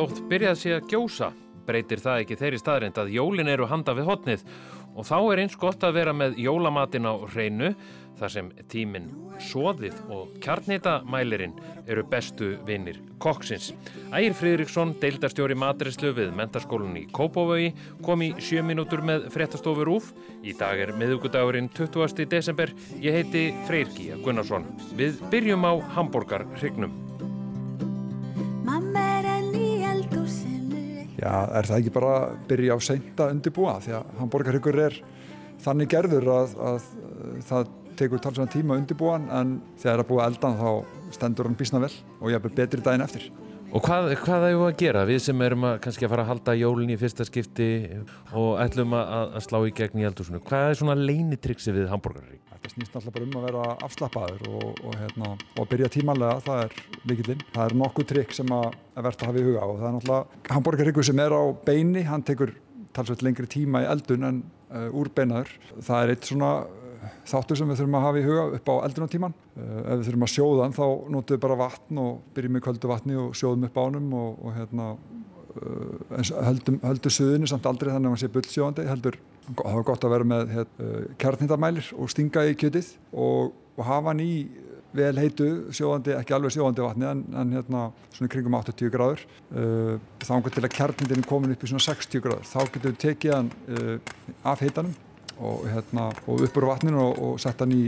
Þótt byrjað sé að gjósa breytir það ekki þeirri staðrind að jólin eru handa við hotnið og þá er eins gott að vera með jólamatin á hreinu þar sem tíminn soðið og kjarnitamælirinn eru bestu vinnir kokksins. Ægir Fridriksson, deildastjóri matreslu við mentarskólun í Kópavögi, kom í sjö mínútur með frettastofur úf. Í dag er miðugudagurinn 20. desember. Ég heiti Freyrki Gunnarsson. Við byrjum á Hamburgarhrygnum. Já, er það ekki bara að byrja á seinta undirbúa því að Hamburgarhryggur er þannig gerður að, að það tekur talsvega tíma undirbúan en þegar það er búið eldan þá stendur hann bísna vel og ég er betri daginn eftir. Og hvað, hvað er þú að gera? Við sem erum að, kannski að fara að halda jólun í fyrsta skipti og ætlum að, að slá í gegn í eldursunum. Hvað er svona leinitriksi við hambúrgarrík? Þetta snýst alltaf bara um að vera afslappaður og, og, hérna, og að byrja tímanlega, það er líkillinn. Það er nokkuð trikk sem að verða að hafa í huga og það er náttúrulega hambúrgarríku sem er á beini, hann tekur talsveit lengri tíma í eldun en uh, úr beinaður. Það er eitt svona þáttur sem við þurfum að hafa í huga upp á eldunartíman. Uh, ef við þurfum að sjóða hann þá notum við bara vatn og byrjum með köldu vatni og sjóðum upp ánum og, og hérna, uh, höldum, höldum suðinu samt aldrei þannig að hann sé bullsjóðandi. Heldur það var gott að vera með uh, kjarnhindamælir og stinga í kjötið og, og hafa hann í vel heitu sjóðandi, ekki alveg sjóðandi vatni en, en hérna svona kringum 80 gráður uh, þá engur til að kjarnindin er komin upp í svona 60 gráður þá getur við tekið hann uh, af heitanum og, hérna, og uppur vatninu og, og sett hann í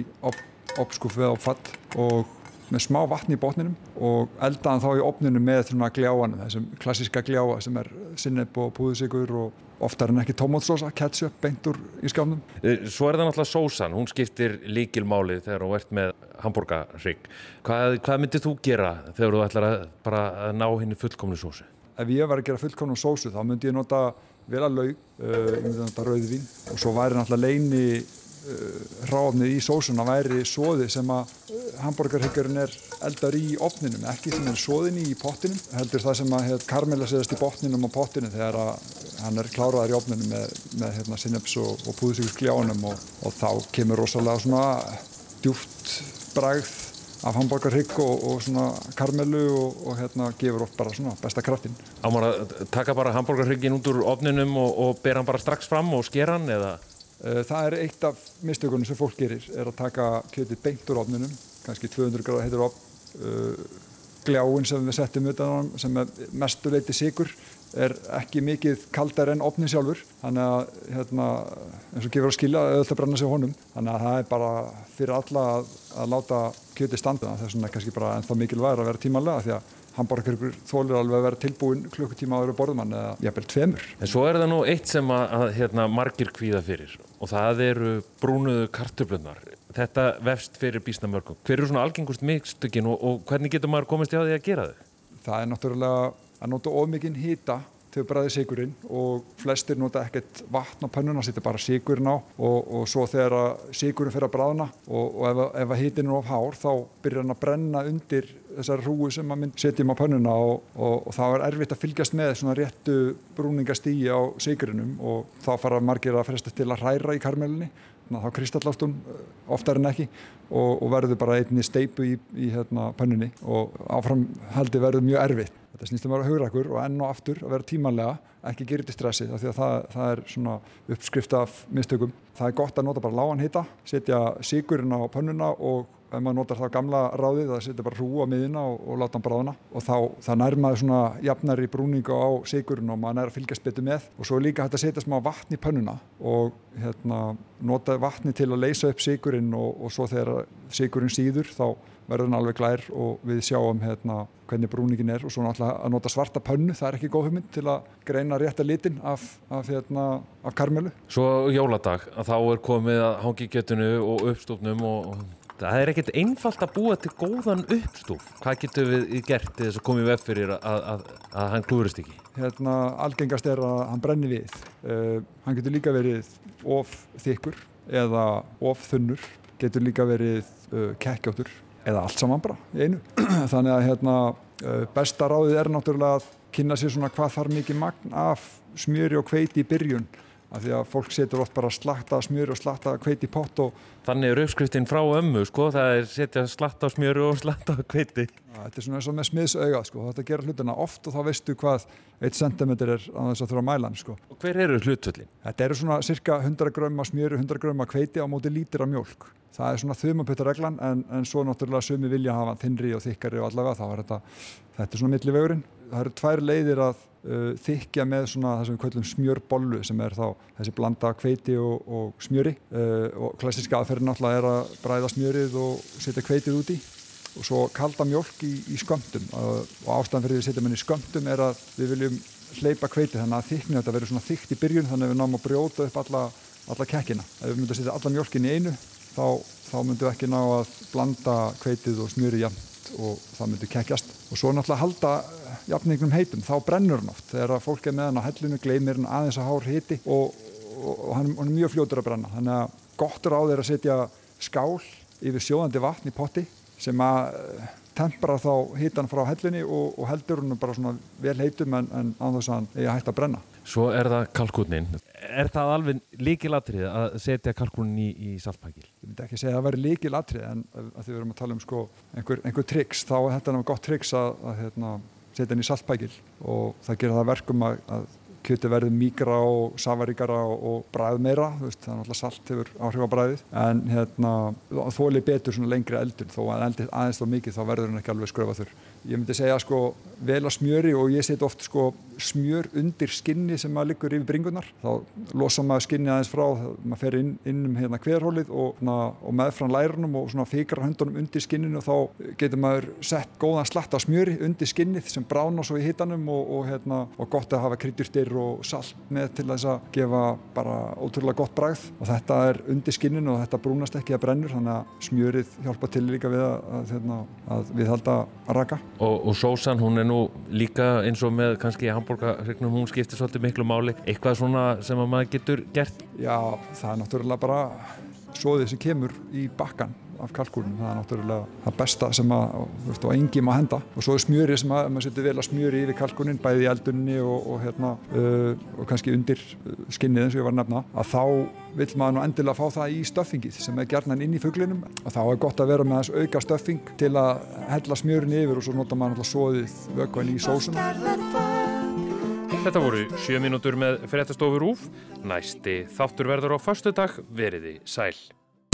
opskuffu eða opfatt og með smá vatni í botninum og elda hann þá í opninu með svona gljáan þessum klassiska gljáa sem er sinneb og púðusikur og oftar en ekki tomatsósa, ketchup, beintur í skjámnum. Eh, svo er það náttúrulega sósan, hún skiptir líkilmáli þegar þú ert með hambúrgarrygg. Hvað, hvað myndir þú gera þegar þú ætlar að bara að ná henni fullkomnu sósu? Ef ég var að gera fullkomnu sósu þá myndi ég nota vel að laug, uh, myndi nota rauðvín og svo væri náttúrulega leini uh, ráfnið í sósuna væri sóði sem að uh, hambúrgarhyggurinn er eldar í opninum, ekki sem er sóðin í pottinum, heldur það sem að karmela séðast í botninum og pottinu þegar að hann er kláraðar í opninum með, með hérna, sinneps og, og púðsíkus gljáunum og, og þá kemur rosalega svona djúft bragð af hambúrgarhygg og, og svona karmelu og, og hérna gefur oft bara svona besta kraftin. Ámar að taka bara hambúrgarhyggin út úr ofninum og, og bera hann bara strax fram og skera hann eða? Eh, það er eitt af mistökunum sem fólk gerir er að taka kjötið beint úr ofninum, kannski 200 gráða heitur ofn, uh, gljáin sem við setjum utan á sem er mestuleiti sigur er ekki mikið kaldar enn opnin sjálfur þannig að hérna, eins og gefur að skilja að auðvitað brenna sig honum þannig að það er bara fyrir alla að, að láta kjöti standa vegna er kannski bara ennþá mikilvægur að vera tímanlega því að hambúrgarkur þólir alveg að vera tilbúin klukkutíma áður borðmann eða jafnvel tveimur. En svo er það nú eitt sem að, að hérna, margir kvíða fyrir og það eru brúnuðu kartöflunar. Þetta vefst fyrir bísnamörgum. Hver eru svona algengust mikstökin og, og hvernig getur maður komist í að því að gera þau? Það er náttúrulega að nota ofmikinn hýta til að bræði sigurinn og flestir nota ekkert vatn á pönnuna, setja bara sigurinn á og, og svo þegar sigurinn fyrir að bræðna og, og ef, ef að hýtin er of hár þá byrjar hann að brenna undir þessar hrúi sem að setjum á pönnuna og, og þá er erfitt að fylgjast með svona réttu brúningastígi á sigurinnum og þá fara margir að fresta til að hræra í karmelinni þá kristallast hún oftar en ekki og, og verður bara einni steipu í, í hérna, pönnunni og áframhaldi verður mjög erfitt. Þetta snýst um að vera haugrakur og enn og aftur að vera tímanlega, ekki gera þetta stressi því að það, það er svona uppskrift af mistökum. Það er gott að nota bara lágan hita, setja sigurinn á pönnuna og ef maður notar það gamla ráðið það setja bara hrú á miðina og, og láta hann bráðna og þá það nær maður svona jafnari brúninga á sigurinn og maður nær að fylgjast betur með og svo líka hægt að setja smá vatn í pönnuna og hérna, nota vatni til að leysa upp sigurinn og, og svo þegar sigurinn síður þá verður hann alveg glær og við sjáum hérna, hvernig brúningin er og svo náttúrulega að nota svarta pönnu, það er ekki góð hugmynd til að greina rétta litin af, af, hérna, af karmelu. Svo jóladag, þá er komið að hangi getinu og uppstofnum og Það er ekkert einfalt að búa til góðan uppstúf. Hvað getur við gert þess að koma í veg fyrir að, að, að hann klúrist ekki? Hérna, algengast er að hann brenni við. Uh, hann getur líka verið of þykkur eða of þunnur. Getur líka verið uh, kekkjáttur eða allt saman bara í einu. Þannig að hérna, uh, besta ráðið er náttúrulega að kynna sér svona hvað þarf mikið magn af smjöri og kveiti í byrjun af því að fólk setur oft bara slakta smjör og slakta kveiti pott og Þannig er uppskriftin frá ömmu sko, það er setja slatt á smjöru og slatt á kveiti. þetta er svona eins og með smiðsauga sko, þetta gerir hlutina oft og þá veistu hvað 1 cm er á þess að þurfa að mæla sko. Og hver eru hlutvöllin? Þetta eru svona cirka 100 gröma smjöru, 100 gröma kveiti á móti lítir af mjólk. Það er svona þumapöttareglan en, en svo náttúrulega sumi vilja hafa þinnri og þykkari og allavega þá er þetta, þetta er svona millivegurinn. Það eru tvær leiðir að uh, þykja með svona það sem við kallum smjörbollu sem er þá þessi blanda kveiti og, og smjöri. Uh, og klassiska aðferðin náttúrulega er að bræða smjörið og setja kveitið úti og svo kalda mjólk í, í skömmtum. Uh, og ástæðan fyrir því að setja menn í skömmtum er að við viljum hleypa kveitið þannig að þykni þetta verður svona þykkt í byrjun þannig að við náum að brjóta upp alla, alla kekkina. Ef við myndum að setja alla mjólkin í einu þá, þá myndum við ekki ná að blanda kveitið og smjöri jafnt og það myndi kekkjast. Og svo náttúrulega halda jafningnum heitum, þá brennur hann oft. Þegar fólk er með hann á hellinu, gleymir hann aðeins að hár hiti og, og, og hann, hann er mjög fljótur að brenna. Þannig að gott er á þeir að setja skál yfir sjóðandi vatn í potti sem að eh, tempra þá hitan frá hellunni og, og heldur hann bara svona vel heitum en, en án þess að hann að hætta að brenna. Svo er það kalkúnin. Er það alveg líkilatrið að setja kalkúnin í, í saltpækil? Myndi ekki segja að það væri líkil atrið en að því við erum að tala um sko einhver, einhver triks þá er þetta náttúrulega gott triks að, að hérna, setja hann í saltpækil og það gerir það verkum að, að kjöti verður mígra og safaríkara og, og bræð meira, veist, er náttúrulega salt hefur áhrif á bræðið, en hérna þóli betur lengri eldur þó að eldir aðeins þá mikið þá verður hann ekki alveg skröfaður. Ég myndi segja sko vel að smjöri og ég set oft sko smjör undir skinni sem maður liggur yfir bringunar, þá losa maður skinni aðeins frá, maður fer inn, inn um hérna hverhólið og, og meðfram lærunum og svona fikrar höndunum undir skinninu og þá getur maður sett góðan slatt af smjöri undir skinnið sem brána svo í hitanum og, og, hérna, og gott að hafa kryddjurtir og salt með til þess að gefa bara ótrúlega gott bragð og þetta er undir skinninu og þetta brúnast ekki að brennur þannig að smjörið hjálpa til líka við að, að, hérna, að við halda að raka. Og, og sósan hún er nú líka eins og með kannski hambúrgarregnum, hún skiptir svolítið miklu máli. Eitthvað svona sem að maður getur gert? Já, það er náttúrulega bara svoðið sem kemur í bakkan af kalkúlunum, það er náttúrulega það besta sem að, veist, og engi má henda. Og svo er smjöri sem að, maður setur vel að smjöri yfir kalkúnin, bæði í eldunni og, og hérna, uh, og kannski undir skinnið eins og ég var að nefna, að þá vil maður nú endilega fá það í stöffingið sem er gerðnan inn í fugglinum og þá er gott að vera með þess auka stöffing til að hella smjörin yfir og svo nota maður náttúrulega Þetta voru sjö mínútur með fréttastofur úf. Næsti þáttur verður á förstu dag veriði sæl.